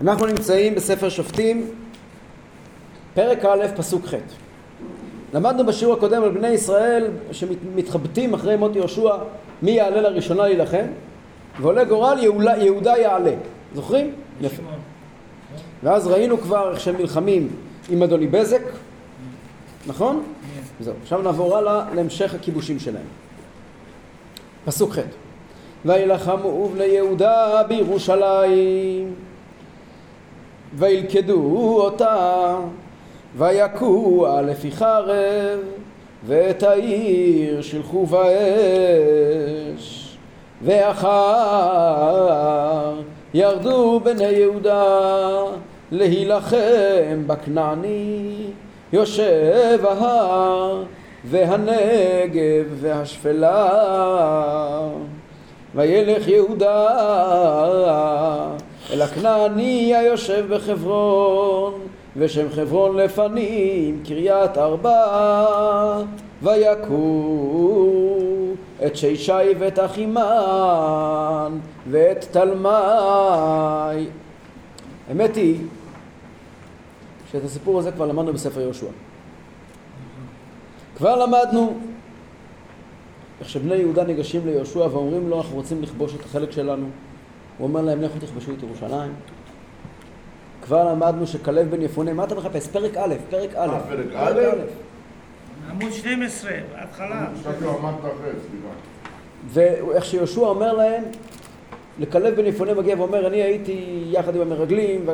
אנחנו נמצאים בספר שופטים, פרק א', פסוק ח'. למדנו בשיעור הקודם על בני ישראל שמתחבטים אחרי מות יהושע מי יעלה לראשונה להילחם ועולה גורל יהודה, יהודה יעלה. זוכרים? יפה. ואז ראינו כבר איך שהם נלחמים עם אדוני בזק, נכון? זהו. עכשיו נעבור הלאה להמשך הכיבושים שלהם. פסוק ח' וילחמו בני יהודה בירושלים וילכדו אותה ויכוה לפי חרב ואת העיר שלחו באש. ואחר ירדו בני יהודה להילחם בכנעני יושב ההר והנגב והשפלה. וילך יהודה אל הכנעני היושב בחברון ושם חברון לפנים קריית ארבע ויכו את שישי ואת אחימן ואת תלמי. האמת היא שאת הסיפור הזה כבר למדנו בספר יהושע. כבר למדנו איך שבני יהודה ניגשים ליהושע ואומרים לו אנחנו רוצים לכבוש את החלק שלנו הוא אומר להם לכו תכבשו את ירושלים כבר למדנו שכלב בן יפונה, מה אתה מחפש? פרק א', פרק א'. אה, פרק א'? עמוד 12, בהתחלה. ואיך שיהושע אומר להם, לכלב בן יפונה מגיע ואומר, אני הייתי יחד עם המרגלים,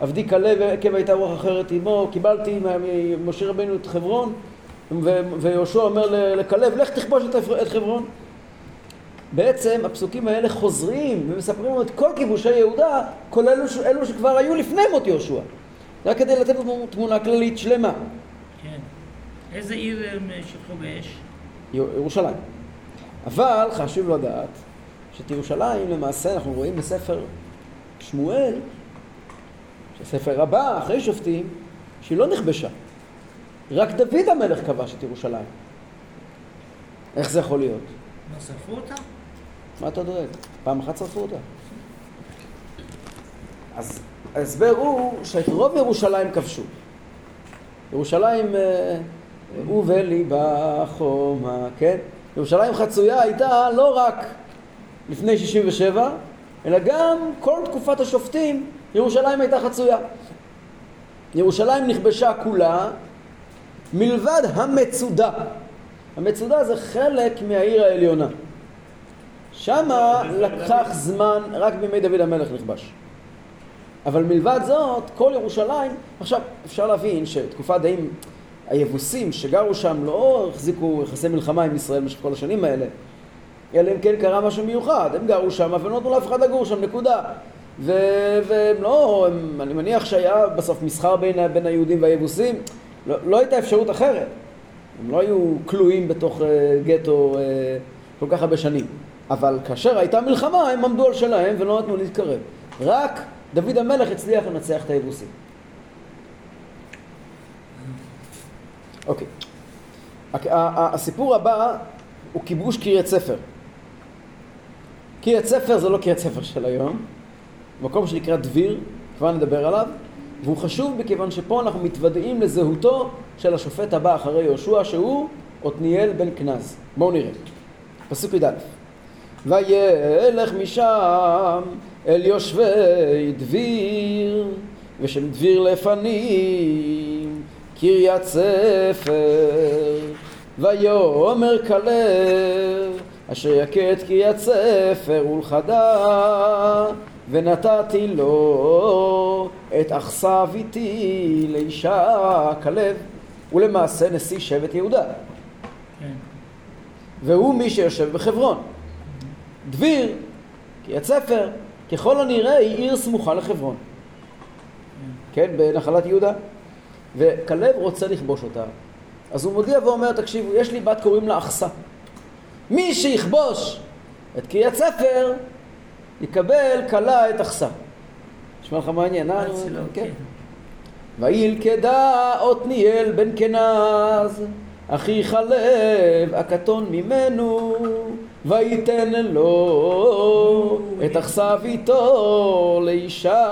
ועבדי כלב עקב הייתה רוח אחרת עמו, קיבלתי ממשה רבינו את חברון, ויהושע אומר לכלב, לך תכבוש את חברון. בעצם הפסוקים האלה חוזרים ומספרים לנו את כל כיבושי יהודה, כולל אלו, אלו שכבר היו לפני מות יהושע. רק כדי לתת לנו תמונה כללית שלמה. כן. איזה עיר הם שטחו באש? ירושלים. אבל חשוב לדעת שאת ירושלים למעשה אנחנו רואים בספר שמואל, שספר הבא, אחרי שופטים, שהיא לא נכבשה. רק דוד המלך כבש את ירושלים. איך זה יכול להיות? שרפו אותה? מה אתה דואג? פעם אחת שרפו אותה. אז ההסבר הוא שאת רוב ירושלים כבשו. ירושלים אה, ובליבה חומה, כן? ירושלים חצויה הייתה לא רק לפני 67, אלא גם כל תקופת השופטים ירושלים הייתה חצויה. ירושלים נכבשה כולה מלבד המצודה. המצודה זה חלק מהעיר העליונה. שמה לקח זמן, רק בימי דוד המלך נכבש. אבל מלבד זאת, כל ירושלים, עכשיו אפשר להבין שתקופת די היבוסים שגרו שם לא החזיקו יחסי מלחמה עם ישראל במשך כל השנים האלה, אלא אם כן קרה משהו מיוחד, הם גרו שם ולא נתנו לאף אחד לגור שם, נקודה. ו- והם לא, הם, אני מניח שהיה בסוף מסחר בין, בין היהודים והיבוסים, לא, לא הייתה אפשרות אחרת. הם לא היו כלואים בתוך uh, גטו uh, כל כך הרבה שנים. אבל כאשר הייתה מלחמה הם עמדו על שלהם ולא נתנו להתקרב. רק דוד המלך הצליח לנצח את היבוסים. אוקיי. הסיפור הבא הוא כיבוש קריית ספר. קריית ספר זה לא קריית ספר של היום, מקום שנקרא דביר, כבר נדבר עליו, והוא חשוב מכיוון שפה אנחנו מתוודעים לזהותו של השופט הבא אחרי יהושע שהוא עתניאל בן כנז. בואו נראה. פסוק י"א וילך משם אל יושבי דביר, ושם דביר לפנים, קריית ספר. ויאמר כלב, אשר יכה את קריית ספר ולחדה, ונתתי לו את אכסה ביתי לאישה כלב, ולמעשה נשיא שבט יהודה. כן. והוא מי שיושב בחברון. דביר, קריית ספר, ככל הנראה היא עיר סמוכה לחברון. כן, בנחלת יהודה. וכלב רוצה לכבוש אותה. אז הוא מודיע ואומר, תקשיבו, יש לי בת קוראים לה אחסה. מי שיכבוש את קריית ספר, יקבל כלה את אחסה. נשמע לך מעניין, אה? כן. וילכדה עתניאל בן כנז, אחי חלב, הקטון ממנו, וייתן לו את אכסה ביתו לאישה.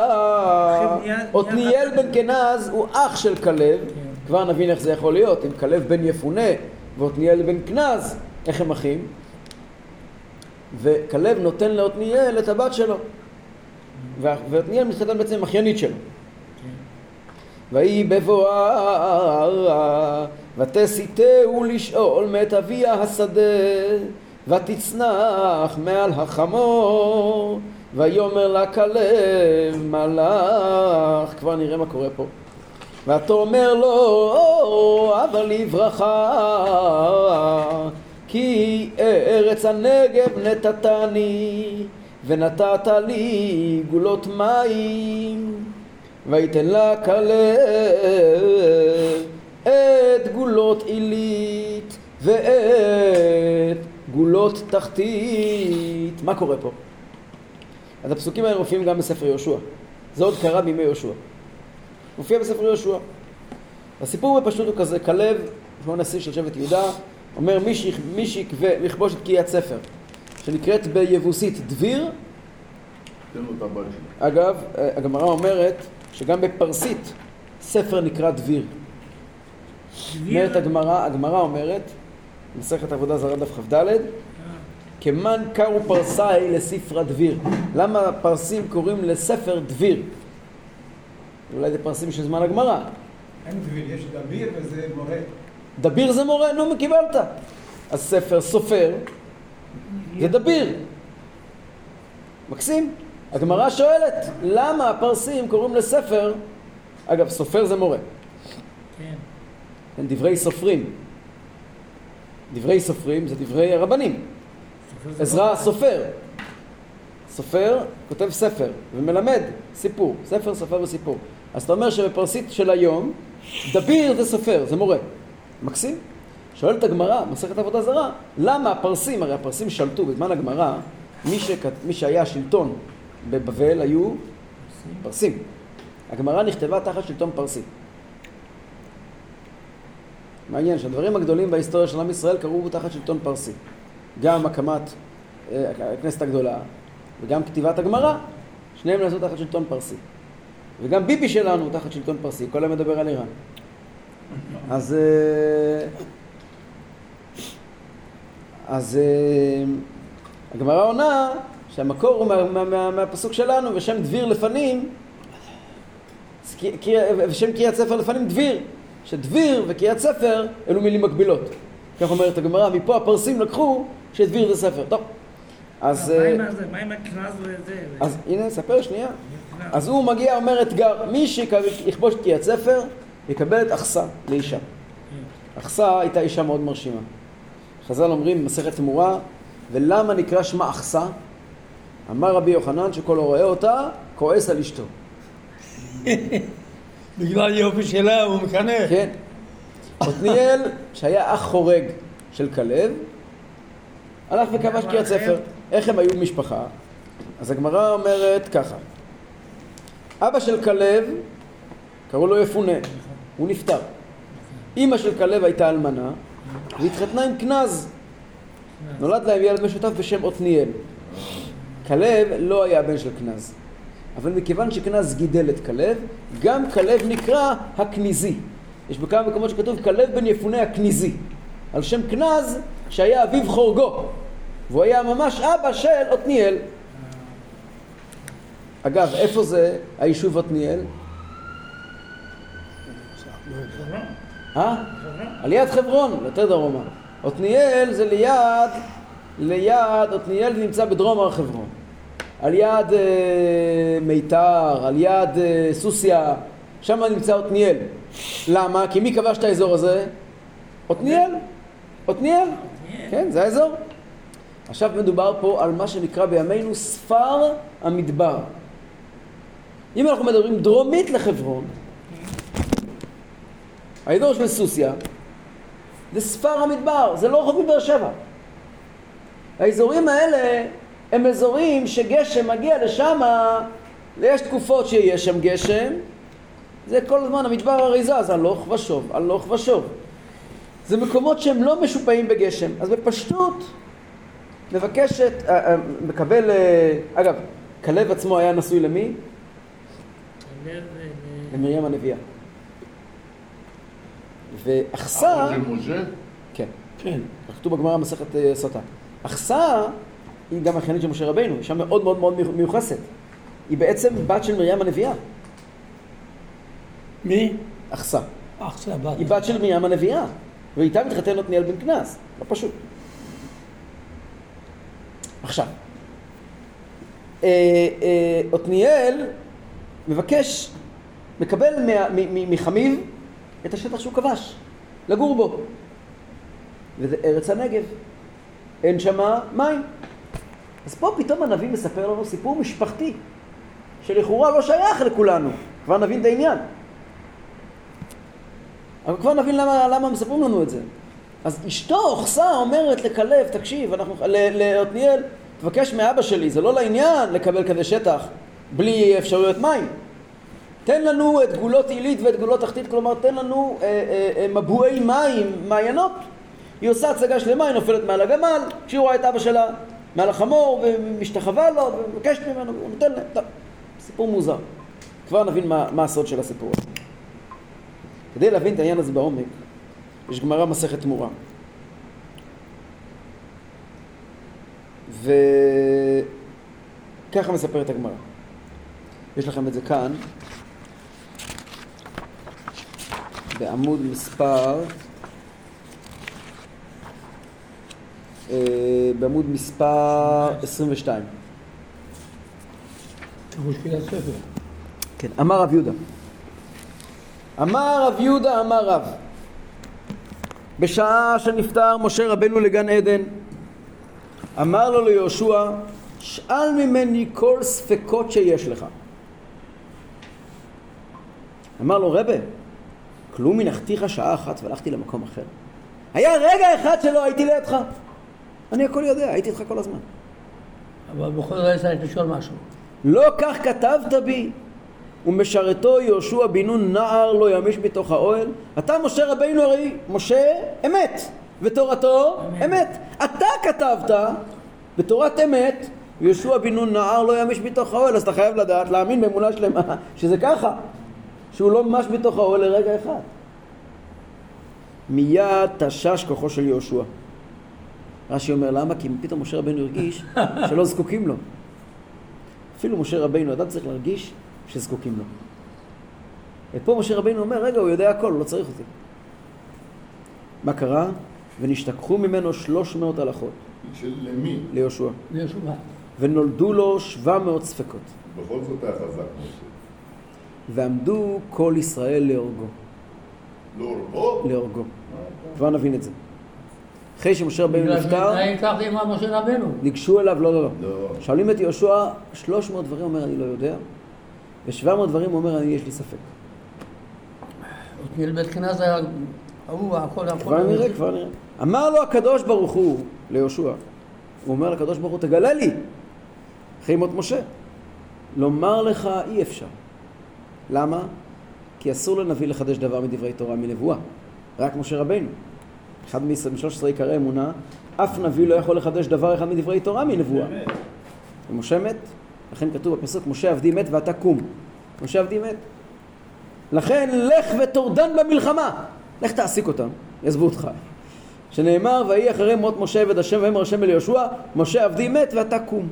עתניאל בן כנז הוא אח של כלב, כבר נבין איך זה יכול להיות, אם כלב בן יפונה ועתניאל בן כנז, איך הם אחים? וכלב נותן לעתניאל את הבת שלו. ועתניאל מתחתן בעצם עם אחיינית שלו. ויהי בבואה ותסיתהו לשאול מאת אביה השדה ותצנח מעל החמור ויאמר לה כלב מלאך כבר נראה מה קורה פה. ותאמר לו אבל לברכה כי ארץ הנגב נתתני ונתת לי גולות מים. ויתן לה כלב את גולות עילית ואת גולות תחתית. מה קורה פה? אז הפסוקים האלה מופיעים גם בספר יהושע. זה עוד קרה בימי יהושע. מופיע בספר יהושע. הסיפור בפשוט הוא כזה, כלב, כמו נשיא של שבט יהודה, אומר מי שיקווה לכבוש את קריית ספר, שנקראת ביבוסית דביר. אגב, הגמרא אומרת שגם בפרסית ספר נקרא דביר. אומרת הגמרא, הגמרא אומרת, מסכת עבודה זרה דף כ"ד, כמן קרו פרסאי לספרא דביר. למה פרסים קוראים לספר דביר? אולי זה פרסים של זמן הגמרא. אין דביר, יש דביר וזה מורה. דביר זה מורה, נו, קיבלת. הספר סופר זה דביר. מקסים? הגמרא שואלת, למה הפרסים קוראים לספר, אגב, סופר זה מורה. כן, דברי סופרים. דברי סופרים זה דברי הרבנים. עזרא הסופר. סופר כותב ספר ומלמד סיפור, ספר, סופר וסיפור. אז אתה אומר שבפרסית של היום, דביר זה סופר, זה מורה. מקסים? שואלת הגמרא, מסכת עבודה זרה, למה הפרסים, הרי הפרסים שלטו בזמן הגמרא, מי, שכת, מי שהיה שלטון בבבל היו פרסים. הגמרא נכתבה תחת שלטון פרסי. מעניין שהדברים הגדולים בהיסטוריה של עם ישראל קרו תחת שלטון פרסי. גם הקמת אה, הכנסת הגדולה וגם כתיבת הגמרא, שניהם נעשו תחת שלטון פרסי. וגם ביבי שלנו תחת שלטון פרסי, כל היום מדבר על איראן. אז... אה, אז אה, הגמרא עונה שהמקור הוא מה, מה, מה, מהפסוק שלנו, ושם דביר לפנים, ושם קריאת ספר לפנים דביר, שדביר וקריאת ספר אלו מילים מקבילות. כך אומרת הגמרא, מפה הפרסים לקחו שדביר זה ספר. טוב, אז... מה עם הכנז וזה? אז הנה, ספר שנייה. אז הוא מגיע, אומר אתגר, מי שיכבוש את קריאת ספר, יקבל את אחסה לאישה. אחסה הייתה אישה מאוד מרשימה. חז"ל אומרים במסכת תמורה, ולמה נקרא שמה אחסה? אמר רבי יוחנן שכל הרואה אותה, כועס על אשתו. בגלל יופי שלה הוא מקנא. כן. עתניאל, שהיה אח חורג של כלב, הלך וכבש קריאת ספר. איך הם היו משפחה? אז הגמרא אומרת ככה: אבא של כלב, קראו לו יפונה, הוא נפטר. אימא של כלב הייתה אלמנה, והתחתנה עם כנז. נולד להם ילד משותף בשם עתניאל. כלב לא היה בן של כנז. אבל מכיוון שכנז גידל את כלב, גם כלב נקרא הכניזי. יש בכמה מקומות שכתוב כלב בן יפונה הכניזי. על שם כנז שהיה אביו חורגו. והוא היה ממש אבא של עתניאל. אגב, איפה זה היישוב עתניאל? אה? על יד חברון, יותר דרומה. עתניאל זה ליד, ליד, עתניאל נמצא בדרום הר חברון. על יד אה, מיתר, על יד אה, סוסיא, שם נמצא עתניאל. למה? כי מי כבש את האזור הזה? עתניאל. עתניאל. כן, זה האזור. עכשיו מדובר פה על מה שנקרא בימינו ספר המדבר. אם אנחנו מדברים דרומית לחברון, האזור של סוסיא זה ספר המדבר, זה לא רחוק מבאר שבע. האזורים האלה הם אזורים שגשם מגיע לשם, יש תקופות שיש שם גשם, זה כל הזמן המדבר הרי זז, הלוך ושוב, הלוך ושוב. זה מקומות שהם לא משופעים בגשם, אז בפשטות מבקשת, אה, אה, מקבל, אה, אגב, כלב עצמו היה נשוי למי? למרים הנביאה. ואחסה, אחות של משה? כן, כן. כתוב בגמרא מסכת סוטה. אחסה היא גם אחיינית של משה רבינו, אישה מאוד מאוד מאוד מיוחסת. היא בעצם בת של מרים הנביאה, מי? אחסה. אח של הבת. היא בת של מרים הנביאה, ואיתה מתחתן עתניאל בן קנז, לא פשוט. עכשיו, אה, אה, עתניאל מבקש, מקבל מחמיב את השטח שהוא כבש, לגור בו. וזה ארץ הנגב, אין שם מים. אז פה פתאום הנביא מספר לנו סיפור משפחתי, שלכאורה לא שייך לכולנו, כבר נבין את העניין. אבל כבר נבין למה, למה מספרים לנו את זה. אז אשתו, אוכסה, אומרת לכלב, תקשיב, אנחנו, לעתניאל, תבקש מאבא שלי, זה לא לעניין לקבל כזה שטח בלי אפשרויות מים. תן לנו את גבולות עילית ואת גבולות תחתית, כלומר תן לנו אה, אה, אה, מבועי מים, מעיינות. היא עושה הצגה שלמה, היא נופלת מעל הגמל, כשהיא רואה את אבא שלה מעל החמור ומשתחווה לו ומבקשת ממנו, הוא נותן להם, טוב, סיפור מוזר. כבר נבין מה, מה הסוד של הסיפור הזה. כדי להבין את העניין הזה בעומק, יש גמרא מסכת תמורה. וככה מספרת הגמרא. יש לכם את זה כאן, בעמוד מספר, אה, בעמוד מספר 22. פירוש קריאת ספר. כן, אמר רב יהודה. אמר רב יהודה, אמר רב. בשעה שנפטר משה רבנו לגן עדן, אמר לו ליהושע, שאל ממני כל ספקות שיש לך. אמר לו, רבה, כלום הנחתיך שעה אחת והלכתי למקום אחר. היה רגע אחד שלא הייתי לידך. אני הכל יודע, הייתי איתך כל הזמן. אבל בכל זאת צריך לשאול משהו. לא כך כתבת בי, ומשרתו יהושע בן נון נער לא ימיש בתוך האוהל. אתה משה רבינו הרי משה אמת, ותורתו אמת. אתה כתבת בתורת אמת, יהושע בן נון נער לא ימיש בתוך האוהל, אז אתה חייב לדעת, להאמין באמונה שלמה, שזה ככה, שהוא לא ממש בתוך האוהל לרגע אחד. מיד תשש כוחו של יהושע. רש"י אומר למה? כי פתאום משה רבינו הרגיש שלא זקוקים לו. אפילו משה רבינו, אדם צריך להרגיש שזקוקים לו. ופה משה רבינו אומר, רגע, הוא יודע הכל, הוא לא צריך אותי. מה קרה? ונשתכחו ממנו שלוש מאות הלכות של למי? ליהושע, ליהושע. ונולדו לו שבע מאות ספקות, בכל זאת היה חזק משה. ועמדו כל ישראל להורגו, אוrbו? להורגו. כבר נבין את זה. אחרי שמשה בגלל נפטר, רבנו. ניגשו אליו, לא, לא, לא. לא. שואלים את יהושע, 300 דברים אומר אני לא יודע, ו-700 דברים אומר אני יש לי ספק. עתניאל בית כנז היה... הוא הכל הכל... כבר נראה, כבר נראה. אמר לו הקדוש ברוך הוא ליהושע, הוא אומר לקדוש ברוך הוא תגלה לי, אחרי מות משה. לומר לך אי אפשר. למה? כי אסור לנביא לחדש דבר מדברי תורה מנבואה, רק משה רבינו. אחד מ-13 עיקרי אמונה, אף נביא לא יכול לחדש דבר אחד מדברי תורה מנבואה. ומשה מת, לכן כתוב בפסוק, משה עבדי מת ואתה קום. משה עבדי מת. לכן לך וטורדן במלחמה. לך תעסיק אותם, יעזבו אותך. שנאמר, ויהי אחרי מות משה עבד השם ויאמר השם אל יהושע, משה עבדי מת ואתה קום.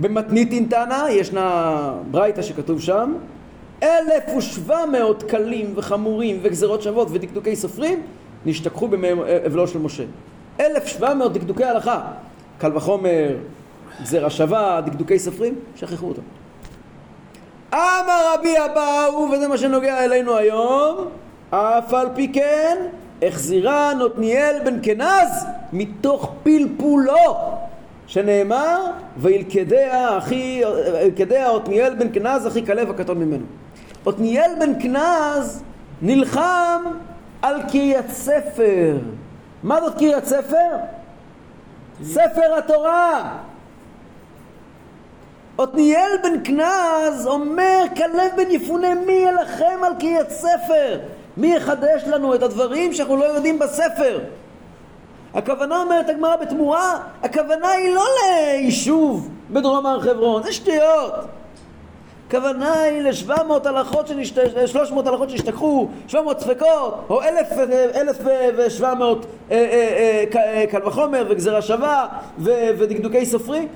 במתניתין תנא, ישנה ברייתא שכתוב שם, אלף ושבע מאות כלים וחמורים וגזרות שוות ודקדוקי סופרים נשתכחו באבלו של משה. אלף שבע מאות דקדוקי הלכה, קל וחומר, גזירה שווה, דקדוקי סופרים, שכחו אותם. אמר רבי אבאו, וזה מה שנוגע אלינו היום, אף על פי כן, החזירן עתניאל בן כנז מתוך פלפולו, שנאמר, וילכדיה אחי, ילכדיה עתניאל בן כנז אחי כלב הקטון ממנו. עתניאל בן כנז נלחם על קריית ספר. מה זאת קריית ספר? ספר התורה. עתניאל בן כנז אומר, כלב בן יפונה, מי ילחם על קריית ספר? מי יחדש לנו את הדברים שאנחנו לא יודעים בספר? הכוונה אומרת הגמרא בתמורה, הכוונה היא לא ליישוב בדרום הר חברון, זה שטויות. הכוונה היא ל-700 הלכות, שנשת... 300 הלכות שהשתכחו, 700 ספקות, או 1,000 1,700 אה, אה, אה, קל וחומר וגזירה שווה ו- ודקדוקי סופרים,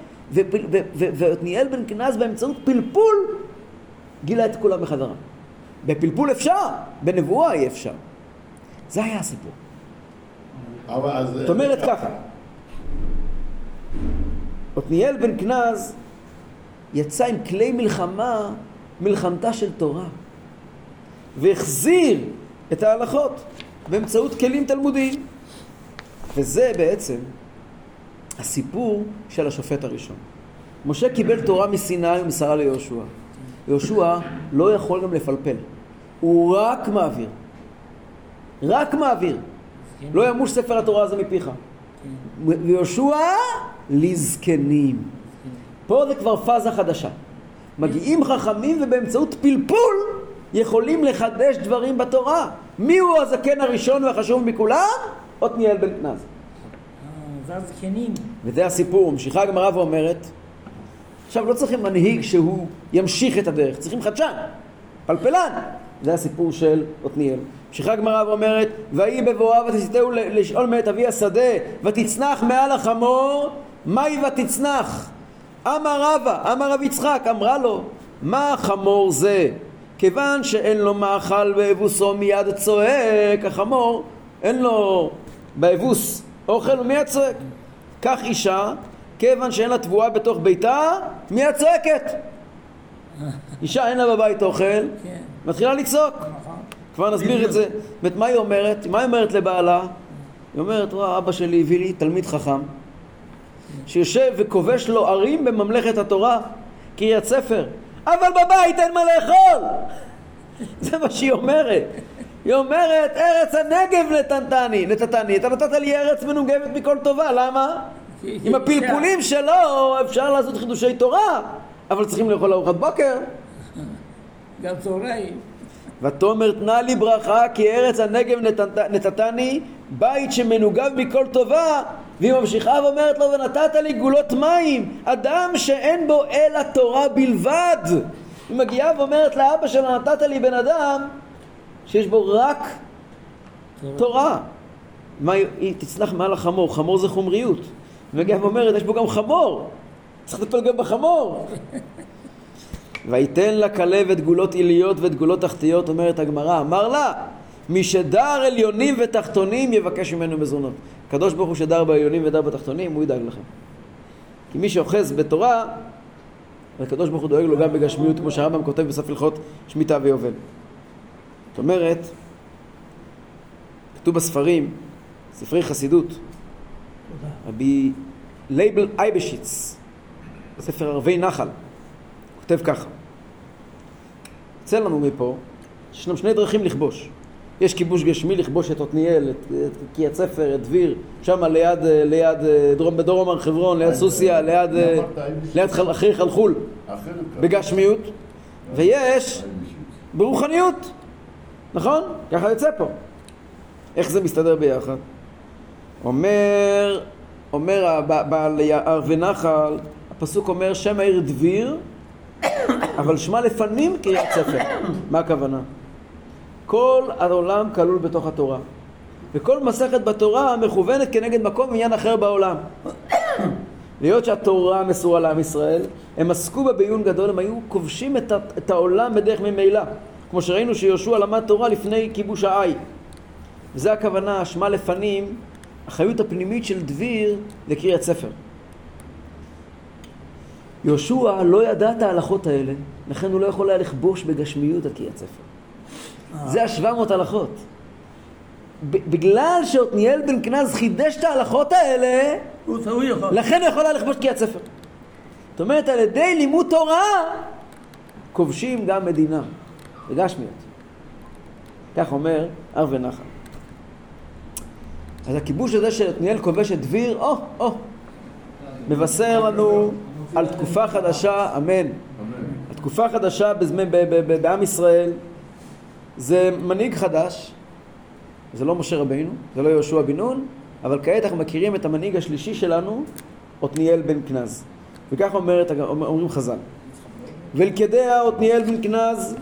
ועתניאל בן כנז באמצעות פלפול גילה את כולם בחזרה. בפלפול אפשר, בנבואה אי אפשר. זה היה הסיפור. זאת אומרת ככה, עתניאל בן כנז יצא עם כלי מלחמה, מלחמתה של תורה, והחזיר את ההלכות באמצעות כלים תלמודיים. וזה בעצם הסיפור של השופט הראשון. משה קיבל תורה מסיני ומסרה ליהושע. יהושע לא יכול גם לפלפל, הוא רק מעביר. רק מעביר. לא ימוש ספר התורה הזה מפיך. ויהושע לזקנים. פה זה כבר פאזה חדשה. מגיעים חכמים ובאמצעות פלפול יכולים לחדש דברים בתורה. מי הוא הזקן הראשון והחשוב מכולם? עתניאל בן. אה, זה הזקנים. וזה הסיפור. ממשיכה הגמרא ואומרת, עכשיו לא צריכים מנהיג שהוא ימשיך את הדרך, צריכים חדשן, פלפלן. זה הסיפור של עתניאל. ממשיכה הגמרא ואומרת, ויהי בבואה ותסיתהו לשאול מאת אבי השדה, ותצנח מעל החמור, מהי ותצנח? אמר רבא, אמר רב יצחק, אמרה לו, מה חמור זה? כיוון שאין לו מאכל באבוסו מיד צועק, החמור, אין לו באבוס אוכל, הוא מיד צועק. כך אישה, כיוון שאין לה תבואה בתוך ביתה, מיד צועקת. אישה אין לה בבית אוכל, מתחילה לצעוק. כבר נסביר את זה. זאת אומרת, מה היא אומרת? מה היא אומרת לבעלה? היא אומרת, אבא שלי הביא לי תלמיד חכם, שיושב וכובש לו ערים בממלכת התורה, קריית ספר, אבל בבית אין מה לאכול! זה מה שהיא אומרת. היא אומרת, ארץ הנגב נתתני, נתתני, אתה נתת לי ארץ מנוגבת מכל טובה, למה? עם הפלפולים שלו אפשר לעשות חידושי תורה, אבל צריכים לאכול ארוחת בוקר. גם צהריים. ותאמר תנה לי ברכה כי ארץ הנגב נתת, נתתני בית שמנוגב מכל טובה והיא ממשיכה ואומרת לו ונתת לי גולות מים אדם שאין בו אלא תורה בלבד. היא מגיעה ואומרת לאבא שלה נתת לי בן אדם שיש בו רק תורה. מה היא, תצנח מעל החמור חמור זה חומריות. היא מגיעה ואומרת יש בו גם חמור צריך לטפל גם בחמור. ויתן לה כלב את גולות עיליות ואת גולות תחתיות, אומרת הגמרא, אמר לה, מי שדר עליונים ותחתונים יבקש ממנו מזונות. הקדוש ברוך הוא שדר בעליונים ודר בתחתונים, הוא ידאג לכם. כי מי שאוחז בתורה, הקדוש ברוך הוא דואג לו גם בגשמיות, כמו שהרמב"ם כותב בסוף הלכות שמיטה ויובל. זאת אומרת, כתוב בספרים, ספרי חסידות, רבי לייבל אייבשיץ, ספר ערבי נחל, כותב ככה: יוצא לנו מפה שישנם שני דרכים לכבוש. יש כיבוש גשמי לכבוש את עתניאל, את, את קריית ספר, את דביר, שם ליד, אה, ליד אה, דרום, בדרום הר חברון, ליד סוסיא, ליד, אה, אמרת אייבשיץ? ליד חל, אחרי חלחול. בגשמיות, ויש. ברוחניות, נכון? ככה יוצא פה. איך זה מסתדר ביחד? אומר, אומר בעל יער ונחל, הפסוק אומר שם העיר דביר, אבל שמה לפנים קריית ספר. מה הכוונה? כל העולם כלול בתוך התורה, וכל מסכת בתורה מכוונת כנגד מקום ועניין אחר בעולם. להיות שהתורה מסורה לעם ישראל, הם עסקו בה בעיון גדול, הם היו כובשים את, את העולם בדרך ממילא. כמו שראינו שיהושע למד תורה לפני כיבוש העי. וזה הכוונה, שמה לפנים, החיות הפנימית של דביר לקריאת ספר. יהושע לא ידע את ההלכות האלה, לכן הוא לא יכול היה לכבוש בגשמיות על קריאת ספר. זה השבע מאות הלכות. בגלל שעתניאל בן כנז חידש את ההלכות האלה. לכן הוא יכול היה לכבוש קריאת ספר. זאת אומרת, על ידי לימוד תורה, כובשים גם מדינה, בגשמיות. כך אומר הר ונחל. אז הכיבוש הזה של עתניאל כובש את דביר, או, או, מבשר לנו על תקופה חדשה, אמן. התקופה החדשה בזמן, ב, ב, ב, בעם ישראל זה מנהיג חדש, זה לא משה רבינו, זה לא יהושע בן נון, אבל כעת אנחנו מכירים את המנהיג השלישי שלנו, עתניאל בן כנז. וככה אומרת, אומרים חז"ל. ולכדיה עתניאל בן כנז,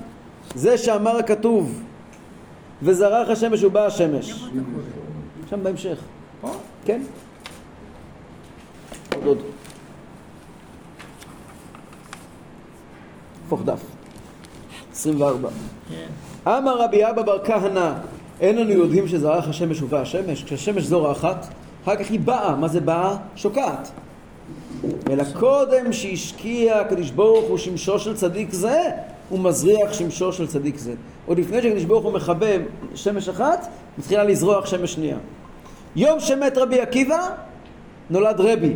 זה שאמר הכתוב, וזרח השמש ובא השמש. שם בהמשך. כן. עוד עוד. הפוך דף. 24. כן. אמר רבי אבא בר כהנא, אין לנו יודעים שזרח השמש ובא השמש? כשהשמש זורחת, אחר כך היא באה. מה זה באה? שוקעת. אלא קודם שהשקיע הקדוש ברוך הוא שמשו של צדיק זה, הוא מזריח שמשו של צדיק זה. עוד לפני שהקדוש ברוך הוא מכבה שמש אחת, מתחילה לזרוח שמש שנייה. יום שמת רבי עקיבא, נולד רבי,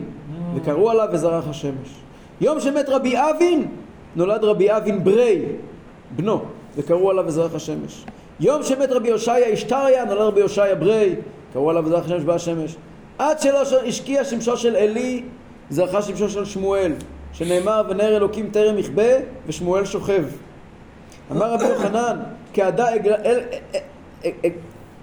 וקראו עליו וזרח השמש. יום שמת רבי אבין, נולד רבי אבין ברי, בנו, וקראו עליו וזרח השמש. יום שמת רבי הושעיה אשתריה, נולד רבי הושעיה ברי, קראו עליו וזרח השמש בא השמש. עד שלא השקיע שמשו של עלי, זרחה שמשו של שמואל, שנאמר ונר אלוקים טרם יכבה ושמואל שוכב. אמר רבי יוחנן, כעדה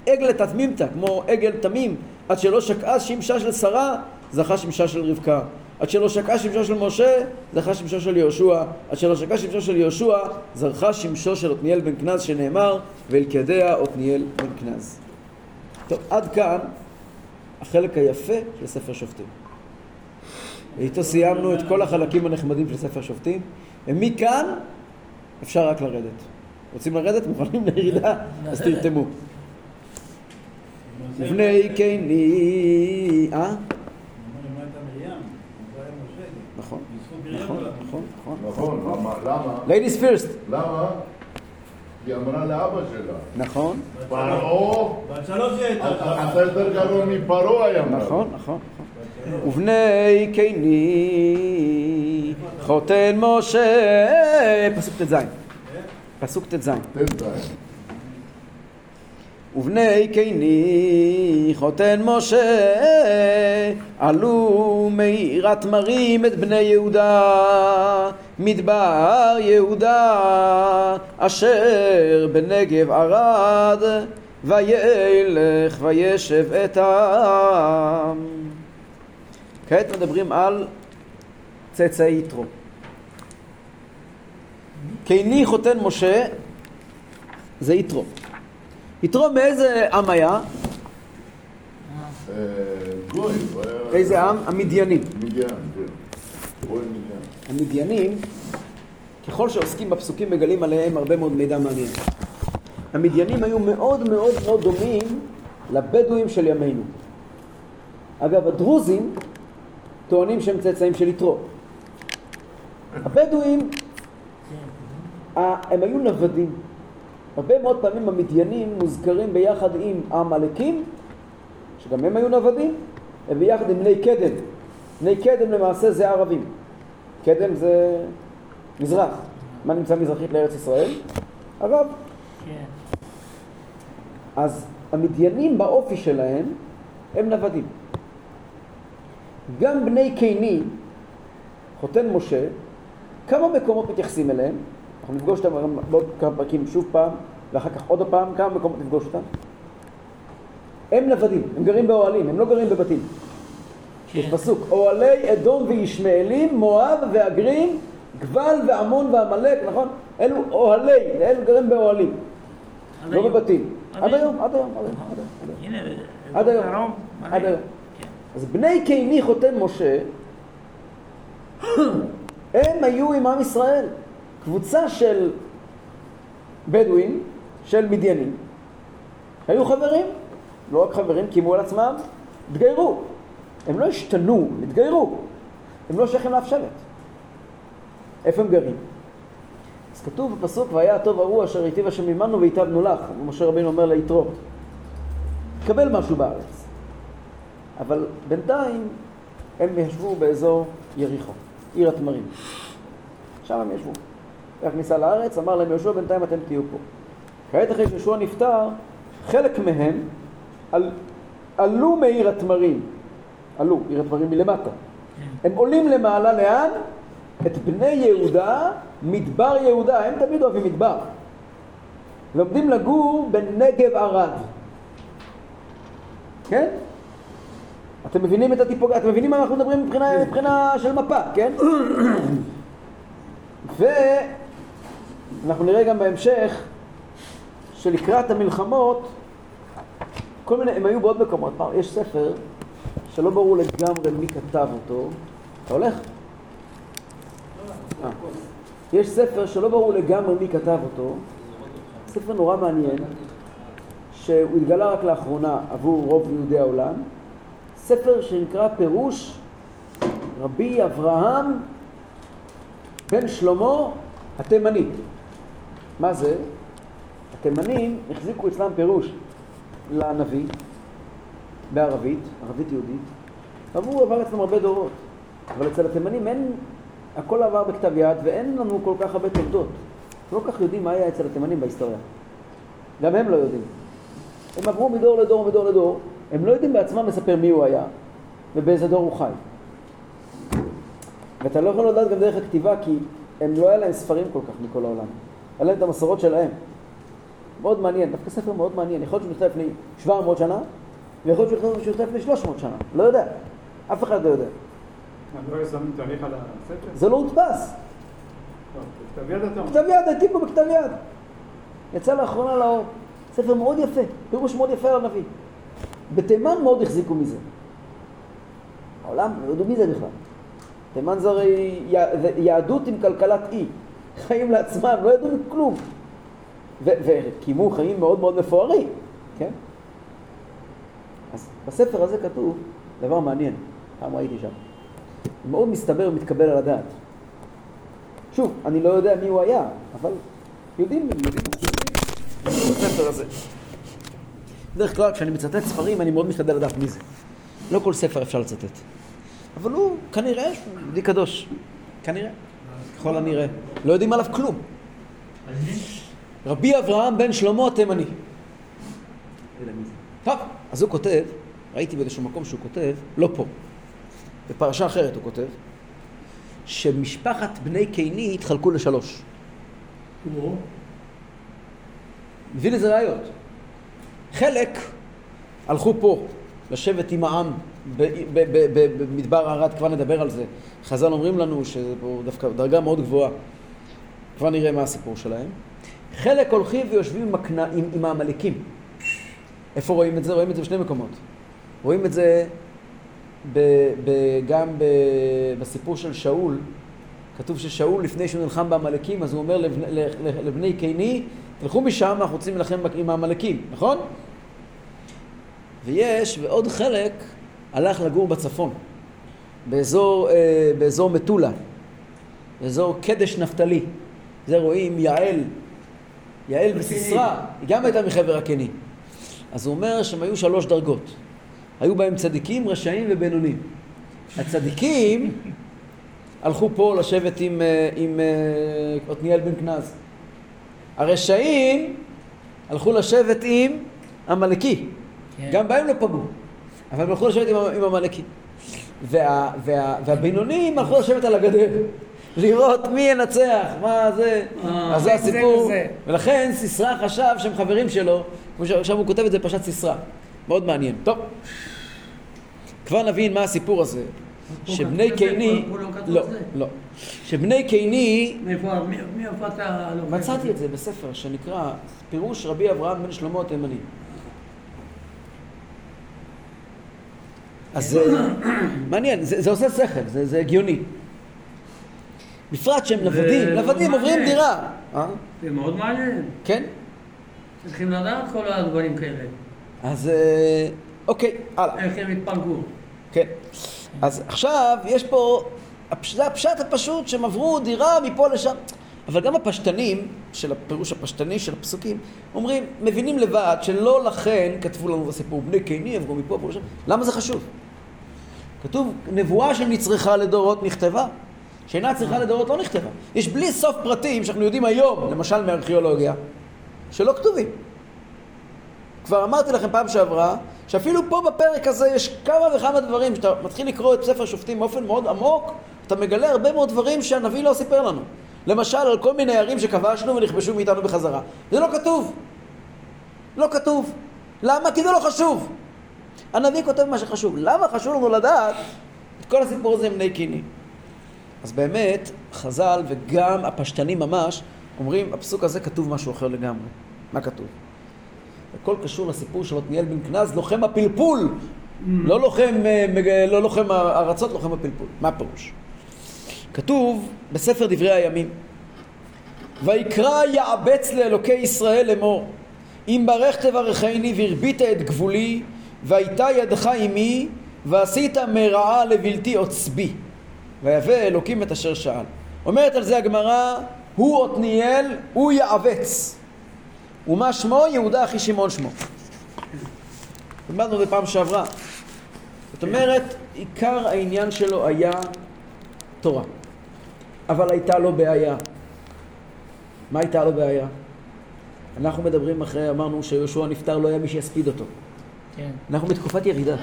עגל תתמימתא, כמו עגל תמים, עד שלא שקעה שמשה של שרה, זכה שמשה של רבקה. עד שלא שקעה שמשו של משה, זכה שמשו של יהושע. עד שלא שקעה שמשו של יהושע, זרחה שמשו של עתניאל בן כנז, שנאמר, ואלכדיה עתניאל בן כנז. טוב, עד כאן החלק היפה של ספר שופטים. ואיתו סיימנו את כל החלקים הנחמדים של ספר שופטים, ומכאן אפשר רק לרדת. רוצים לרדת? מוכנים לירידה? אז תרתמו. ובני קיני... אה? נכון, נכון, נכון, נכון. נכון, למה? למה? ladies first, למה? היא אמרה לאבא שלה, נכון, פרעה, בת שלוש היא הייתה. אתה יותר גרוע מפרעה היה אמרה. נכון, נכון. ובני קיני חותן משה, פסוק ט"ז, פסוק ט"ז. זין. ובני קיני חותן משה עלו מעירת מרים את בני יהודה מדבר יהודה אשר בנגב ערד וילך וישב את העם. כעת מדברים על צאצאי יתרו. קיני חותן משה זה יתרו יתרו מאיזה עם היה? אה, איזה עם? המדיינים. כן. גוי מדיין. המדיינים, ככל שעוסקים בפסוקים מגלים עליהם הרבה מאוד מידע מעניין. המדיינים היו מאוד מאוד מאוד דומים לבדואים של ימינו. אגב, הדרוזים טוענים שהם צאצאים של יתרו. הבדואים, ה- הם היו נוודים. הרבה מאוד פעמים המדיינים מוזכרים ביחד עם העמלקים, שגם הם היו נוודים, וביחד עם בני קדם. בני קדם למעשה זה ערבים. קדם זה מזרח. מה נמצא מזרחית לארץ ישראל? ערב. כן. אז המדיינים באופי שלהם הם נוודים. גם בני קיני, חותן משה, כמה מקומות מתייחסים אליהם? אנחנו נפגוש אותם בעוד כמה פרקים שוב פעם, ואחר כך עוד פעם, כמה מקומות נפגוש אותם? הם נוודים, הם גרים באוהלים, הם לא גרים בבתים. יש פסוק, אוהלי אדום וישמעאלים, מואב והגרים, גבל ועמון ועמלק, נכון? אלו אוהלי, אלו גרים באוהלים, לא היום. בבתים. עד היום. עד היום, עד היום, עד היום. כן. אז בני קיני חותן משה, הם היו עם עם ישראל. קבוצה של בדואים, של מדיינים, היו חברים, לא רק חברים, קיימו על עצמם, התגיירו. הם לא השתנו, הם התגיירו. הם לא שייכים לאף שבט. איפה הם גרים? אז כתוב בפסוק, והיה הטוב ההוא אשר היטיב השם עמנו והיטבנו לך, משה רבינו אומר ליתרו, תקבל משהו בארץ. אבל בינתיים הם ישבו באזור יריחו, עיר התמרים. שם הם ישבו. הכניסה לארץ, אמר להם יהושע, בינתיים אתם תהיו פה. כעת אחרי שיהושע נפטר, חלק מהם על, עלו מעיר התמרים, עלו, עיר התמרים מלמטה. הם עולים למעלה לאן? את בני יהודה, מדבר יהודה, הם תמיד אוהבים מדבר. ועומדים לגור בנגב ערד. כן? אתם מבינים את הטיפוגרפיה, אתם מבינים מה אנחנו מדברים מבחינה, מבחינה של מפה, כן? ואנחנו נראה גם בהמשך שלקראת המלחמות, כל מיני, הם היו בעוד מקומות, יש ספר שלא ברור לגמרי מי כתב אותו, אתה הולך? אה. יש ספר שלא ברור לגמרי מי כתב אותו, ספר נורא מעניין, שהוא התגלה רק לאחרונה עבור רוב יהודי העולם, ספר שנקרא פירוש רבי אברהם בן שלמה התימני. מה זה? התימנים החזיקו אצלם פירוש לנביא בערבית, ערבית יהודית, והוא עבר אצלם הרבה דורות. אבל אצל התימנים אין, הכל עבר בכתב יד ואין לנו כל כך הרבה תולדות. לא כל כך יודעים מה היה אצל התימנים בהיסטוריה. גם הם לא יודעים. הם עברו מדור לדור ומדור לדור, הם לא יודעים בעצמם לספר מי הוא היה ובאיזה דור הוא חי. ואתה לא יכול לדעת גם דרך הכתיבה כי הם לא היה להם ספרים כל כך מכל העולם. היה להם את המסורות שלהם. מאוד מעניין, דווקא ספר מאוד מעניין. יכול להיות שהוא נכתב לפני 700 שנה, ויכול להיות שהוא נכתב לפני 300 שנה. לא יודע. אף אחד לא יודע. לא על הספר? זה לא הודפס. כתב יד אתה אומר. כתב יד, העתיקו בכתב יד. יצא לאחרונה לאור. ספר מאוד יפה, פירוש מאוד יפה על הנביא. בתימן מאוד החזיקו מזה. העולם לא ידעו מי זה בכלל. תימן זה הרי יהדות עם כלכלת אי. חיים לעצמם, לא ידעו כלום. וקיימו חיים מאוד מאוד מפוארים, כן? אז בספר הזה כתוב דבר מעניין, פעם ראיתי שם. מאוד מסתבר ומתקבל על הדעת. שוב, אני לא יודע מי הוא היה, אבל יודעים, יודעים, בספר הזה. בדרך כלל כשאני מצטט ספרים אני מאוד משתדל לדעת מי זה. לא כל ספר אפשר לצטט. אבל הוא כנראה יהודי קדוש. כנראה. ככל הנראה. לא יודעים עליו כלום. רבי אברהם בן שלמה התימני. טוב, אז הוא כותב, ראיתי באיזשהו מקום שהוא כותב, לא פה, בפרשה אחרת הוא כותב, שמשפחת בני קיני התחלקו לשלוש. מביא לזה ראיות. חלק הלכו פה לשבת עם העם במדבר ערד, כבר נדבר על זה. חז"ל אומרים לנו פה דווקא דרגה מאוד גבוהה. כבר נראה מה הסיפור שלהם. חלק הולכים ויושבים עם, עם, העמלקים. איפה רואים את זה? רואים את זה בשני מקומות. רואים את זה ב, ב, גם ב, בסיפור של שאול. כתוב ששאול, לפני שהוא נלחם בעמלקים, אז הוא אומר לבני, לבני קיני, תלכו משם, אנחנו רוצים להילחם עם העמלקים, נכון? ויש, ועוד חלק הלך לגור בצפון, באזור, אה, באזור מטולה, באזור קדש נפתלי. זה רואים יעל, יעל וסיסרא, היא גם הייתה מחבר הקני. אז הוא אומר שהם היו שלוש דרגות. היו בהם צדיקים, רשעים ובינונים. הצדיקים הלכו פה לשבת עם, אה, עם אה, עתניאל בן כנז. הרשעים הלכו לשבת עם עמלקי. כן. גם בהם לא פגעו, אבל הם הלכו לשבת עם, עם עמלקי. וה, וה, והבינונים הלכו לשבת על הגדר, לראות מי ינצח, מה זה, אה, אז זה הסיפור. ולכן סיסרא חשב שהם חברים שלו, כמו שעכשיו הוא כותב את זה בפרשת סיסרא. מאוד מעניין. טוב, כבר נבין מה הסיפור הזה. שבני קיני, לא לא? לא, שבני קיני? מצאתי את זה בספר שנקרא פירוש רבי אברהם בן שלמה התימני. אז זה מעניין, זה, זה עושה שכל, זה, זה הגיוני. בפרט שהם נוודים, נוודים עוברים. דירה. אה? זה מאוד מעניין. כן? צריכים לדעת כל הדברים כאלה. אז אה, אוקיי, הלאה. איך הם התפלגו. כן. אז עכשיו יש פה, זה הפשט הפשוט שהם עברו דירה מפה לשם. אבל גם הפשטנים, של הפירוש הפשטני של הפסוקים, אומרים, מבינים לבד שלא לכן כתבו לנו בסיפור, בני קיני עברו מפה פה לשם. למה זה חשוב? כתוב, נבואה שנצרכה לדורות נכתבה. שאינה צריכה לדורות לא נכתבה. יש בלי סוף פרטים שאנחנו יודעים היום, למשל מארכיאולוגיה, שלא כתובים. כבר אמרתי לכם פעם שעברה, שאפילו פה בפרק הזה יש כמה וכמה דברים, כשאתה מתחיל לקרוא את ספר שופטים באופן מאוד עמוק, אתה מגלה הרבה מאוד דברים שהנביא לא סיפר לנו. למשל, על כל מיני ערים שכבשנו ונכבשו מאיתנו בחזרה. זה לא כתוב. לא כתוב. למה? כי זה לא חשוב. הנביא כותב מה שחשוב. למה חשוב לנו לדעת את כל הסיפור הזה עם בני קיני? אז באמת, חז"ל וגם הפשטנים ממש אומרים, הפסוק הזה כתוב משהו אחר לגמרי. מה כתוב? הכל קשור לסיפור של עתניאל בן כנז, לוחם הפלפול. לא לוחם, אה, לא לוחם הארצות, לוחם הפלפול. מה הפירוש? כתוב בספר דברי הימים, ויקרא יעבץ לאלוקי ישראל לאמור, אם ברך תברכני והרבית את גבולי, והייתה ידך עמי, ועשית מרעה לבלתי עוצבי, ויבא אלוקים את אשר שאל. אומרת על זה הגמרא, הוא עתניאל, הוא יעבץ. ומה שמו? יהודה אחי שמעון שמו. למדנו את זה פעם שעברה. זאת אומרת, עיקר העניין שלו היה תורה. אבל הייתה לו בעיה. מה הייתה לו בעיה? אנחנו מדברים אחרי, אמרנו שיהושע נפטר, לא היה מי שיספיד אותו. כן. אנחנו בתקופת ירידה.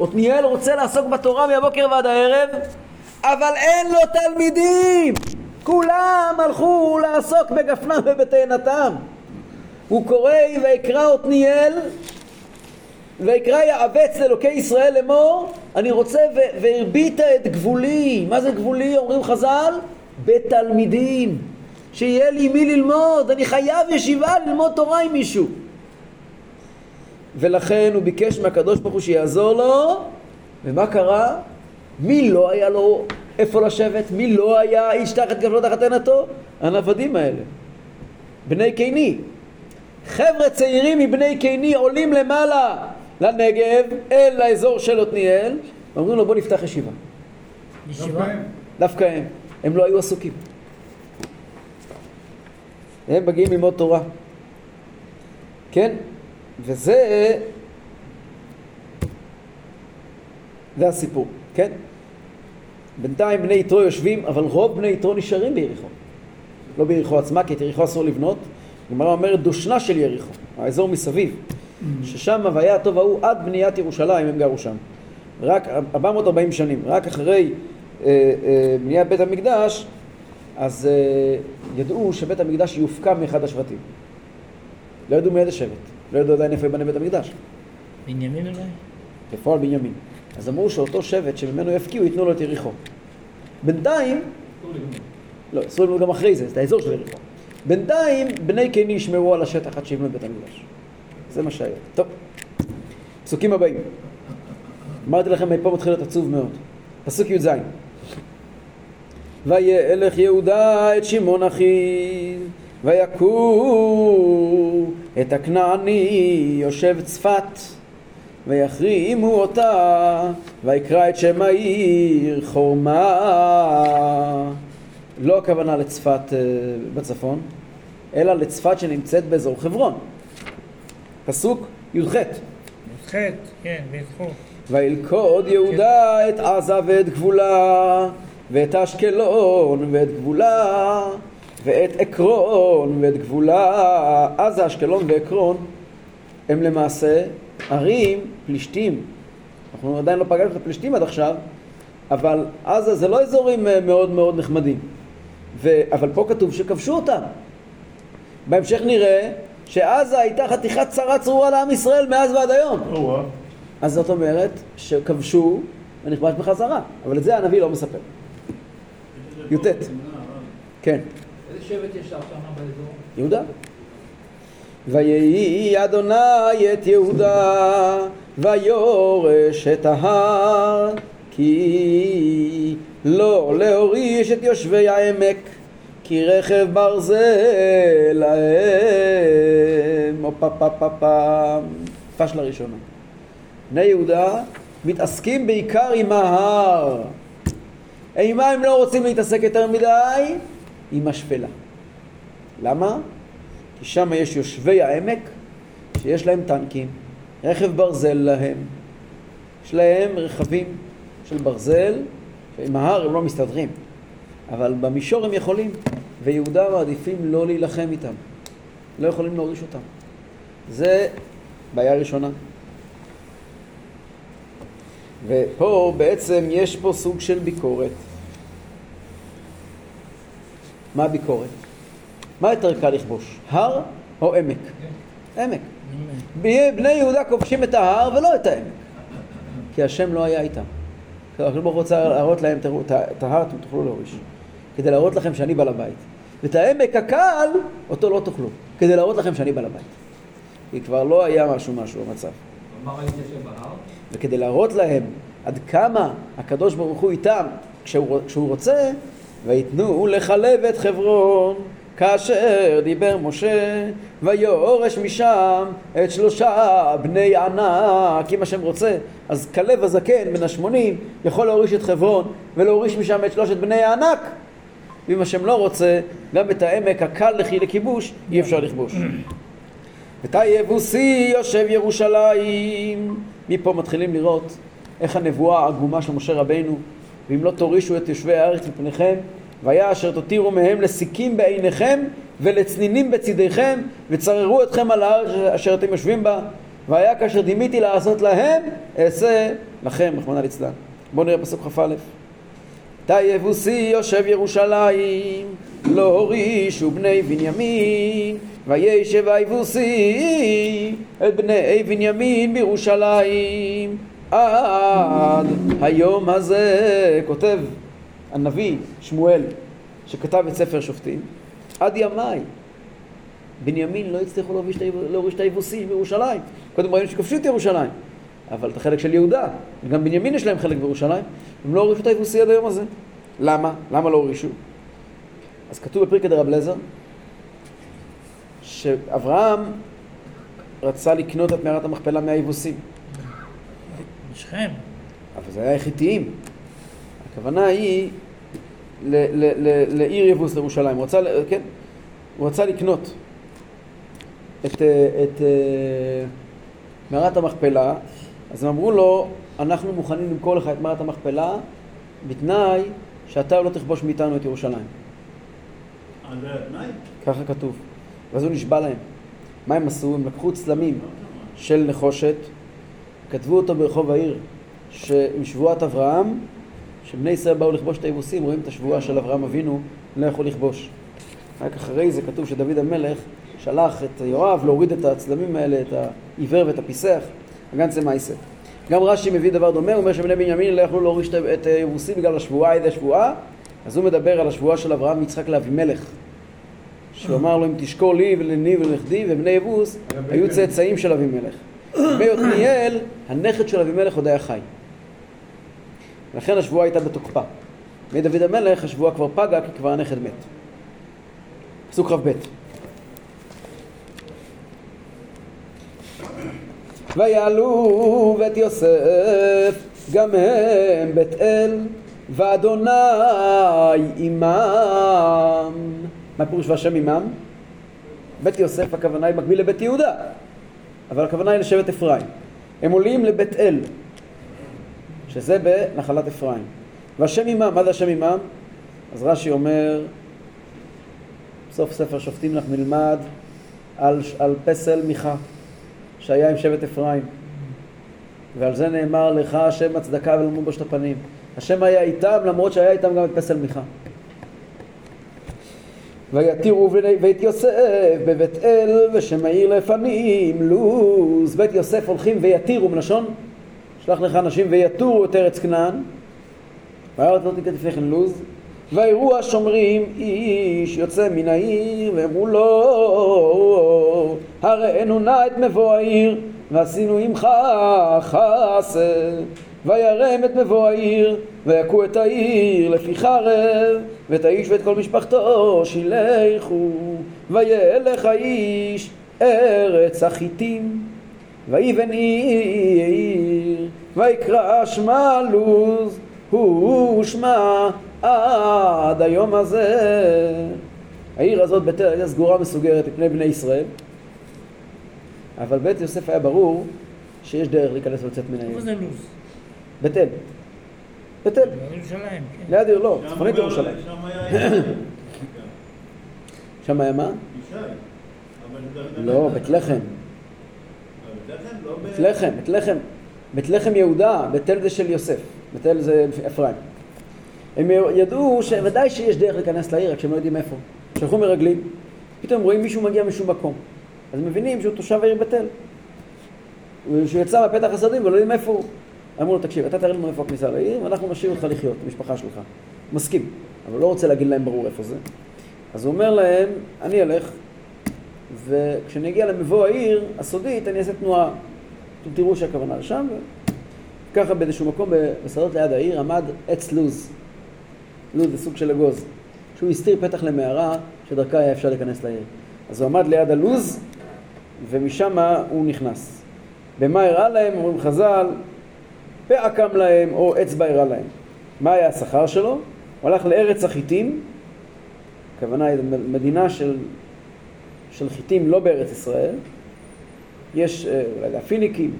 עתניאל רוצה לעסוק בתורה מהבוקר ועד הערב, אבל אין לו תלמידים! כולם הלכו לעסוק בגפנם ובתאנתם. הוא קורא ויקרא עתניאל, ויקרא יעבץ לאלוקי ישראל לאמור, אני רוצה והרבית את גבולי. מה זה גבולי? אומרים חז"ל, בתלמידים. שיהיה לי מי ללמוד, אני חייב ישיבה ללמוד תורה עם מישהו. ולכן הוא ביקש מהקדוש ברוך הוא שיעזור לו, ומה קרה? מי לא היה לו איפה לשבת? מי לא היה איש תחת גבלות תחת עינתו? הנוודים האלה, בני קיני. חבר'ה צעירים מבני קיני עולים למעלה לנגב, אל האזור של עתניאל, ואומרים לו בוא נפתח ישיבה. ישיבה? דווקא הם. הם לא היו עסוקים. הם מגיעים ללמוד תורה. כן? וזה... זה הסיפור, כן? בינתיים בני יתרו יושבים, אבל רוב בני יתרו נשארים ביריחו. לא ביריחו עצמה, כי את יריחו אסור לבנות. הגמרא אומרת דושנה של יריחו, האזור מסביב. ששם והיה הטוב ההוא עד בניית ירושלים הם גרו שם. רק 440 שנים, רק אחרי אה, אה, בניית בית המקדש, אז אה, ידעו שבית המקדש יופקע מאחד השבטים. לא ידעו מאיזה שבט, לא ידעו עדיין איפה ייבנה בית המקדש. בנימין אולי? בפועל בנימין. אז אמרו שאותו שבט שממנו יפקיעו ייתנו לו את יריחו. בינתיים, לא, אסור לבנות גם אחרי זה, את האזור של יריחו. בינתיים בני קיני ישמרו על השטח עד שיבנו את בית המקדש. זה מה שהיה. טוב, פסוקים הבאים. אמרתי לכם, מפה מתחיל להיות עצוב מאוד. פסוק י"ז: וילך יהודה את שמעון אחיו, ויכו את הכנעני יושב צפת, ויחרימו אותה, ויקרא את שם העיר חורמה. לא הכוונה לצפת אה, בצפון, אלא לצפת שנמצאת באזור חברון. פסוק י"ח: חטא, כן, בזכות. וילכוד יהודה את עזה ואת גבולה, ואת אשקלון ואת גבולה, ואת עקרון ואת גבולה. עזה, אשקלון ועקרון הם למעשה ערים פלישתים. אנחנו עדיין לא פגשנו את הפלישתים עד עכשיו, אבל עזה זה לא אזורים אה, מאוד מאוד נחמדים. ו... אבל פה כתוב שכבשו אותם. בהמשך נראה שעזה הייתה חתיכת צרה צרורה לעם ישראל מאז ועד היום. אז זאת אומרת שכבשו ונכבש בחזרה, אבל את זה הנביא לא מספר. י"ט. כן. שבט ישב שם באזור? יהודה. ויהי אדוני את יהודה ויורש את ההר כי לא להוריש את יושבי העמק כי רכב ברזל להם. הופה פה פה פה. פשלה ראשונה. בני יהודה מתעסקים בעיקר עם ההר. עם מה הם לא רוצים להתעסק יותר מדי? עם השפלה. למה? כי שם יש יושבי העמק שיש להם טנקים, רכב ברזל להם. יש להם רכבים של ברזל, שעם ההר הם לא מסתדרים, אבל במישור הם יכולים, ויהודה מעדיפים לא להילחם איתם. לא יכולים להוריש אותם. זה בעיה ראשונה. ופה בעצם יש פה סוג של ביקורת. מה הביקורת? מה יותר קל לכבוש, הר או עמק? עמק. בני יהודה כובשים את ההר ולא את העמק. כי השם לא היה איתם. הקדוש ברוך הוא רוצה להראות להם, תראו, את ההר אתם תוכלו להוריש. כדי להראות לכם שאני בעל הבית. ואת העמק הקל, אותו לא תאכלו. כדי להראות לכם שאני בעל הבית. כי כבר לא היה משהו משהו במצב. וכדי להראות להם עד כמה הקדוש ברוך הוא איתם כשהוא, כשהוא רוצה, ויתנו לחלב את חברון כאשר דיבר משה ויורש משם את שלושה בני ענק אם השם רוצה. אז כלב הזקן בן השמונים יכול להוריש את חברון ולהוריש משם את שלושת בני הענק. ואם השם לא רוצה גם את העמק הקל לכי לכיבוש אי אפשר לכבוש. ותא יבוסי יושב ירושלים. מפה מתחילים לראות איך הנבואה העגומה של משה רבינו, ואם לא תורישו את יושבי הארץ מפניכם, והיה אשר תותירו מהם לסיכים בעיניכם ולצנינים בצדיכם, וצררו אתכם על הארץ אשר אתם יושבים בה, והיה כאשר דימיתי לעשות להם, אעשה לכם, רחמנא ליצלן. בואו נראה פסוק כ"א. תא יבוסי יושב ירושלים, לא הורישו בני בנימין, וישב היבוסי את בני בנימין בירושלים. עד היום הזה, כותב הנביא שמואל, שכתב את ספר שופטים, עד ימיי. בנימין לא הצליחו להוריש את היבוסים בירושלים. קודם ראינו שכבשו את ירושלים, אבל את החלק של יהודה, גם בנימין יש להם חלק בירושלים, הם לא הורישו את היבוסי עד היום הזה. למה? למה לא הורישו? אז כתוב בפרקי דרב לזר, שאברהם רצה לקנות את מערת המכפלה מהיבוסים, שכם. אבל זה היה יחיתיים. הכוונה היא ל- ל- ל- לעיר יבוס לירושלים, הוא רצה, כן, הוא רצה לקנות את, אה, את אה, מערת המכפלה, אז הם אמרו לו, אנחנו מוכנים למכור לך את מערת המכפלה בתנאי שאתה לא תכבוש מאיתנו את ירושלים. התנאי? ככה כתוב. ואז הוא נשבע להם. מה הם עשו? הם לקחו צלמים של נחושת, כתבו אותו ברחוב העיר, שעם שבועת אברהם, שבני ישראל באו לכבוש את היבוסים, רואים את השבועה של אברהם אבינו, לא יכול לכבוש. רק אחרי זה כתוב שדוד המלך שלח את יואב להוריד את הצלמים האלה, את העיוור ואת הפיסח, הגנצה מייסה. גם רש"י מביא דבר דומה, הוא אומר שבני בנימין לא יכלו להוריש את- היבוסים בגלל השבועה, איזה שבועה, אז הוא מדבר על השבועה של אברהם ויצחק לאבימלך. שהוא אמר לו אם תשקור לי ולני ולנכדי ובני יבוס היו צאצאים של אבימלך. בני עתניאל, הנכד של אבימלך עוד היה חי. לכן השבועה הייתה בתוקפה. מדוד המלך השבועה כבר פגה כי כבר הנכד מת. פסוק כ"ב ויעלו בית יוסף גם הם בית אל ואדוני עמם מה פירוש והשם עמם? בית יוסף הכוונה היא מקביל לבית יהודה אבל הכוונה היא לשבט אפרים. הם עולים לבית אל שזה בנחלת אפרים. והשם עמם, מה זה השם עמם? אז רש"י אומר בסוף ספר שופטים לך נלמד על, על פסל מיכה שהיה עם שבט אפרים. ועל זה נאמר לך השם הצדקה ולמוד בו שת הפנים. השם היה איתם למרות שהיה איתם גם את פסל מיכה ויתירו בית יוסף בבית אל ושם העיר לפנים לוז. בית יוסף הולכים ויתירו מלשון? שלח לך אנשים ויתורו את ארץ כנען. ויראת לא תקרא לפני כן לוז. ויראו השומרים איש יוצא מן העיר ואמרו לו הראינו נא את מבוא העיר ועשינו עמך חסד וירם את מבוא העיר ויכו את העיר לפי חרב ואת האיש ואת כל משפחתו שילכו וילך האיש ארץ החיטים ויבן עיר ויקרא שמה לוז הוא שמה עד היום הזה. העיר הזאת אל הייתה סגורה מסוגרת מפני בני ישראל, אבל בית יוסף היה ברור שיש דרך להיכנס ולצאת מן העיר. איפה זה לוז? בית אל. בית אל. ירושלים, כן. ליד עיר, לא, צפונית ירושלים. שם היה היה מה? לא. בית לחם. בית לחם, לא בית לחם, בית לחם. בית לחם יהודה, בית אל זה של יוסף. בית אל זה אפרים. הם ידעו שוודאי שיש דרך להיכנס לעיר, רק שהם לא יודעים איפה. שלחו מרגלים, פתאום רואים מישהו מגיע משום מקום. אז מבינים שהוא תושב העיר בית אל. שהוא יצא מהפתח הסרדים ולא יודעים איפה הוא. אמרו לו, תקשיב, אתה תראה לנו איפה הכניסה לעיר, ואנחנו נשאיר אותך לחיות, המשפחה שלך. מסכים, אבל לא רוצה להגיד להם ברור איפה זה. אז הוא אומר להם, אני אלך, וכשאני אגיע למבוא העיר הסודית, אני אעשה תנועה. אתם תראו שהכוונה לשם, וככה באיזשהו מקום בשדות ליד העיר עמד עץ לוז. לוז זה סוג של אגוז. שהוא הסתיר פתח למערה שדרכה היה אפשר להיכנס לעיר. אז הוא עמד ליד הלוז, ומשם הוא נכנס. במה הראה להם? אומרים חז"ל, פאה קם להם או אצבע הראה להם. מה היה השכר שלו? הוא הלך לארץ החיטים, הכוונה היא מדינה של, של חיטים לא בארץ ישראל. יש אה, אולי הפיניקים,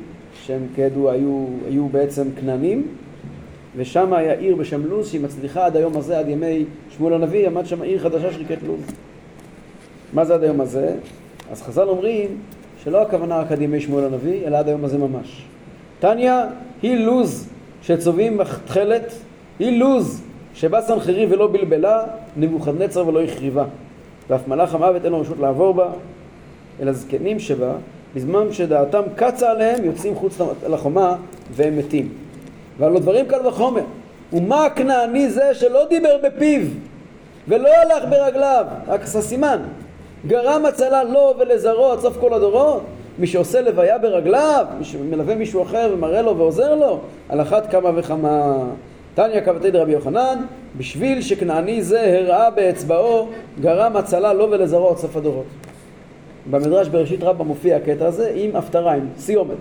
שהם כידוע היו, היו בעצם כנענים, ושם היה עיר בשם לוז שהיא מצליחה עד היום הזה, עד ימי שמואל הנביא, עמד שם עיר חדשה שנקראת לוז. מה זה עד היום הזה? אז חז"ל אומרים שלא הכוונה רק עד ימי שמואל הנביא, אלא עד היום הזה ממש. תניא היא לוז שצובעים תכלת, היא לוז שבא סנחריב ולא בלבלה, נבוכדנצר ולא החריבה. ואף מלאך המוות אין לו רשות לעבור בה, אלא זקנים שבה, בזמן שדעתם קצה עליהם, יוצאים חוץ לחומה והם מתים. והלא דברים קל וחומר. ומה הכנעני זה שלא דיבר בפיו ולא הלך ברגליו, רק עשה סימן. גרם הצלה לו ולזרעו עד סוף כל הדורות? מי שעושה לוויה ברגליו, מי שמלווה מישהו אחר ומראה לו ועוזר לו, על אחת כמה וכמה. תניא כבתי דרבי יוחנן, בשביל שכנעני זה הראה באצבעו, גרם הצלה לו ולזרעו עד סוף הדורות. במדרש בראשית רבה מופיע הקטע הזה עם הפטרה, עם סיומת.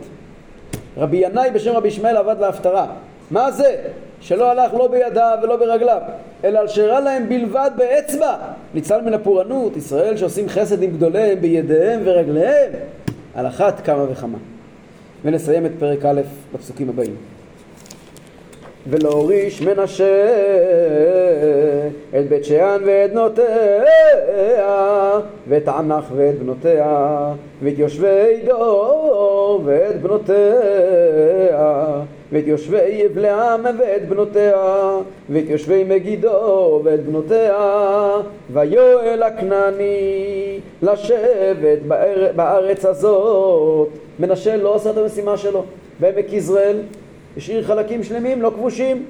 רבי ינאי בשם רבי ישמעאל עבד להפטרה. מה זה? שלא הלך לא בידיו ולא ברגליו, אלא על להם בלבד באצבע. ניצל מן הפורענות, ישראל שעושים חסד עם גדוליהם בידיהם ורגליהם, על אחת כמה וכמה. ונסיים את פרק א' בפסוקים הבאים. ולא הוריש מנשה את בית שאן ואת בנותיה ואת ענך ואת בנותיה ואת יושבי דור ואת בנותיה ואת יושבי יבלעם ואת בנותיה ואת יושבי מגידו ואת בנותיה ויואל הכנעני לשבת בארץ הזאת מנשה לא עושה את המשימה שלו בעמק יזרעאל השאיר חלקים שלמים לא כבושים.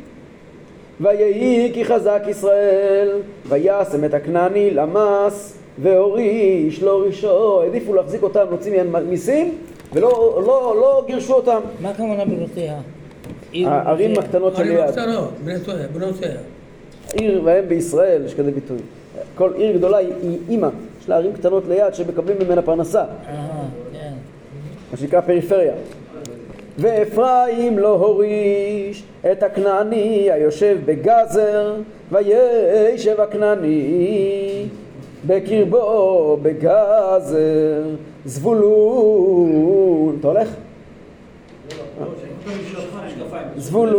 ויהי כי חזק ישראל, וישם את הכנעני למס, והוריש לא רישו, העדיפו להחזיק אותם, להוציא מהם מיסים, ולא לא, לא גירשו אותם. מה הכוונה בנותיה? הערים הקטנות ערים שליד. הקטנות, בנותיה, בנותיה. עיר ואם בישראל, יש כזה ביטוי. כל עיר גדולה היא, אימא, יש לה ערים קטנות ליד שמקבלים ממנה פרנסה, אה, כן. מה שנקרא פריפריה. ואפרים לא הוריש את הכנעני היושב בגזר, וישב הכנעני בקרבו בגזר, זבולון, אתה הולך? זבולון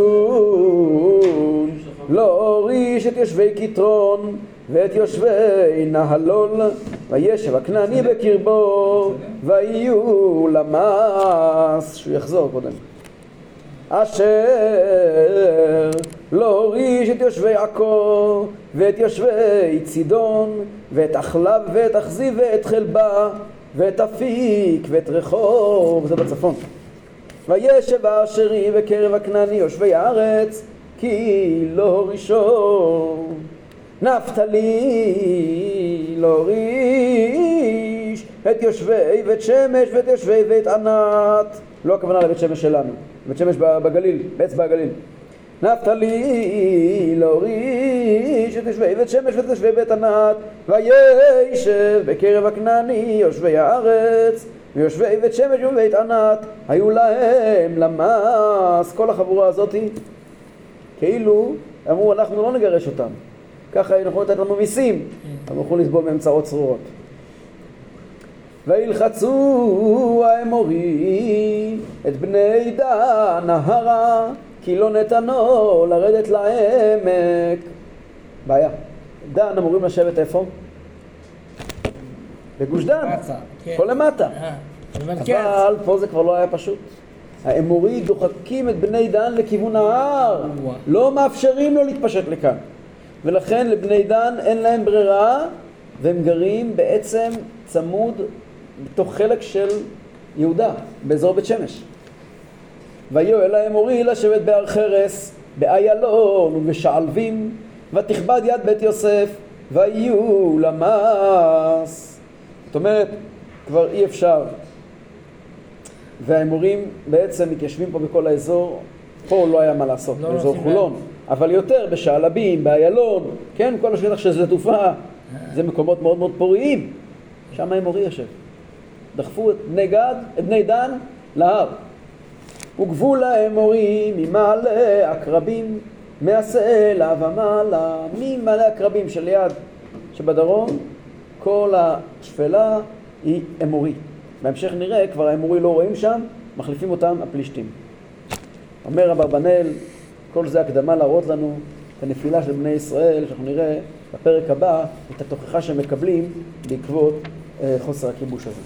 לא הוריש את יושבי כתרון ואת יושבי נהלול וישב הכנעני בקרבו ויהיו למס שהוא יחזור קודם. אשר לא הוריש את יושבי עכו ואת יושבי צידון ואת אחלב ואת אכזיב ואת חלבה ואת אפיק ואת רחוב. זה בצפון וישב האשרי בקרב הכנעני יושבי הארץ כי לא הורישו נפתלי לא הוריש את יושבי בית שמש ואת יושבי בית ענת. לא הכוונה לבית שמש שלנו, בית שמש בגליל, באצבע הגליל. נפתלי לא הוריש את יושבי בית שמש ואת יושבי בית ענת. וישב בקרב הכנעני יושבי הארץ ויושבי בית שמש ובית ענת היו להם למס כל החבורה הזאת כאילו אמרו אנחנו לא נגרש אותם. ככה הם יכולים לתת לנו מיסים הם יכולים לסבול מהם צרות צרורות. וילחצו האמורי את בני דן נהרה כי לא נתנו לרדת לעמק. בעיה. דן אמורים לשבת איפה? בגוש דן, כן. פה למטה אה, במרכז. אבל פה זה כבר לא היה פשוט. האמורי דוחקים את בני דן לכיוון ההר. לא מאפשרים לו להתפשט לכאן. ולכן לבני דן אין להם ברירה, והם גרים בעצם צמוד בתוך חלק של יהודה, באזור בית שמש. ויהיו אל האמורי לשבת בהר חרס, באיילון ובשעלבים, ותכבד יד בית יוסף, ויהיו למס. זאת אומרת, כבר אי אפשר. והאמורים בעצם מתיישבים פה בכל האזור, פה לא היה מה לעשות, לא באזור חולון, אבל יותר בשעלבים, באיילון, כן, כל השטח של שדה תעופה, זה מקומות מאוד מאוד פוריים, שם האמורי יושב. דחפו את בני גד, את בני דן, להר. וגבול האמורי ממעלה עקרבים, מהסלע ומעלה, ממעלה עקרבים שליד, שבדרום, כל השפלה היא אמורי. בהמשך נראה, כבר האמורי לא רואים שם, מחליפים אותם הפלישתים. אומר אברבנאל, כל זה הקדמה להראות לנו את הנפילה של בני ישראל, שאנחנו נראה בפרק הבא את התוכחה שהם מקבלים בעקבות אה, חוסר הכיבוש הזה.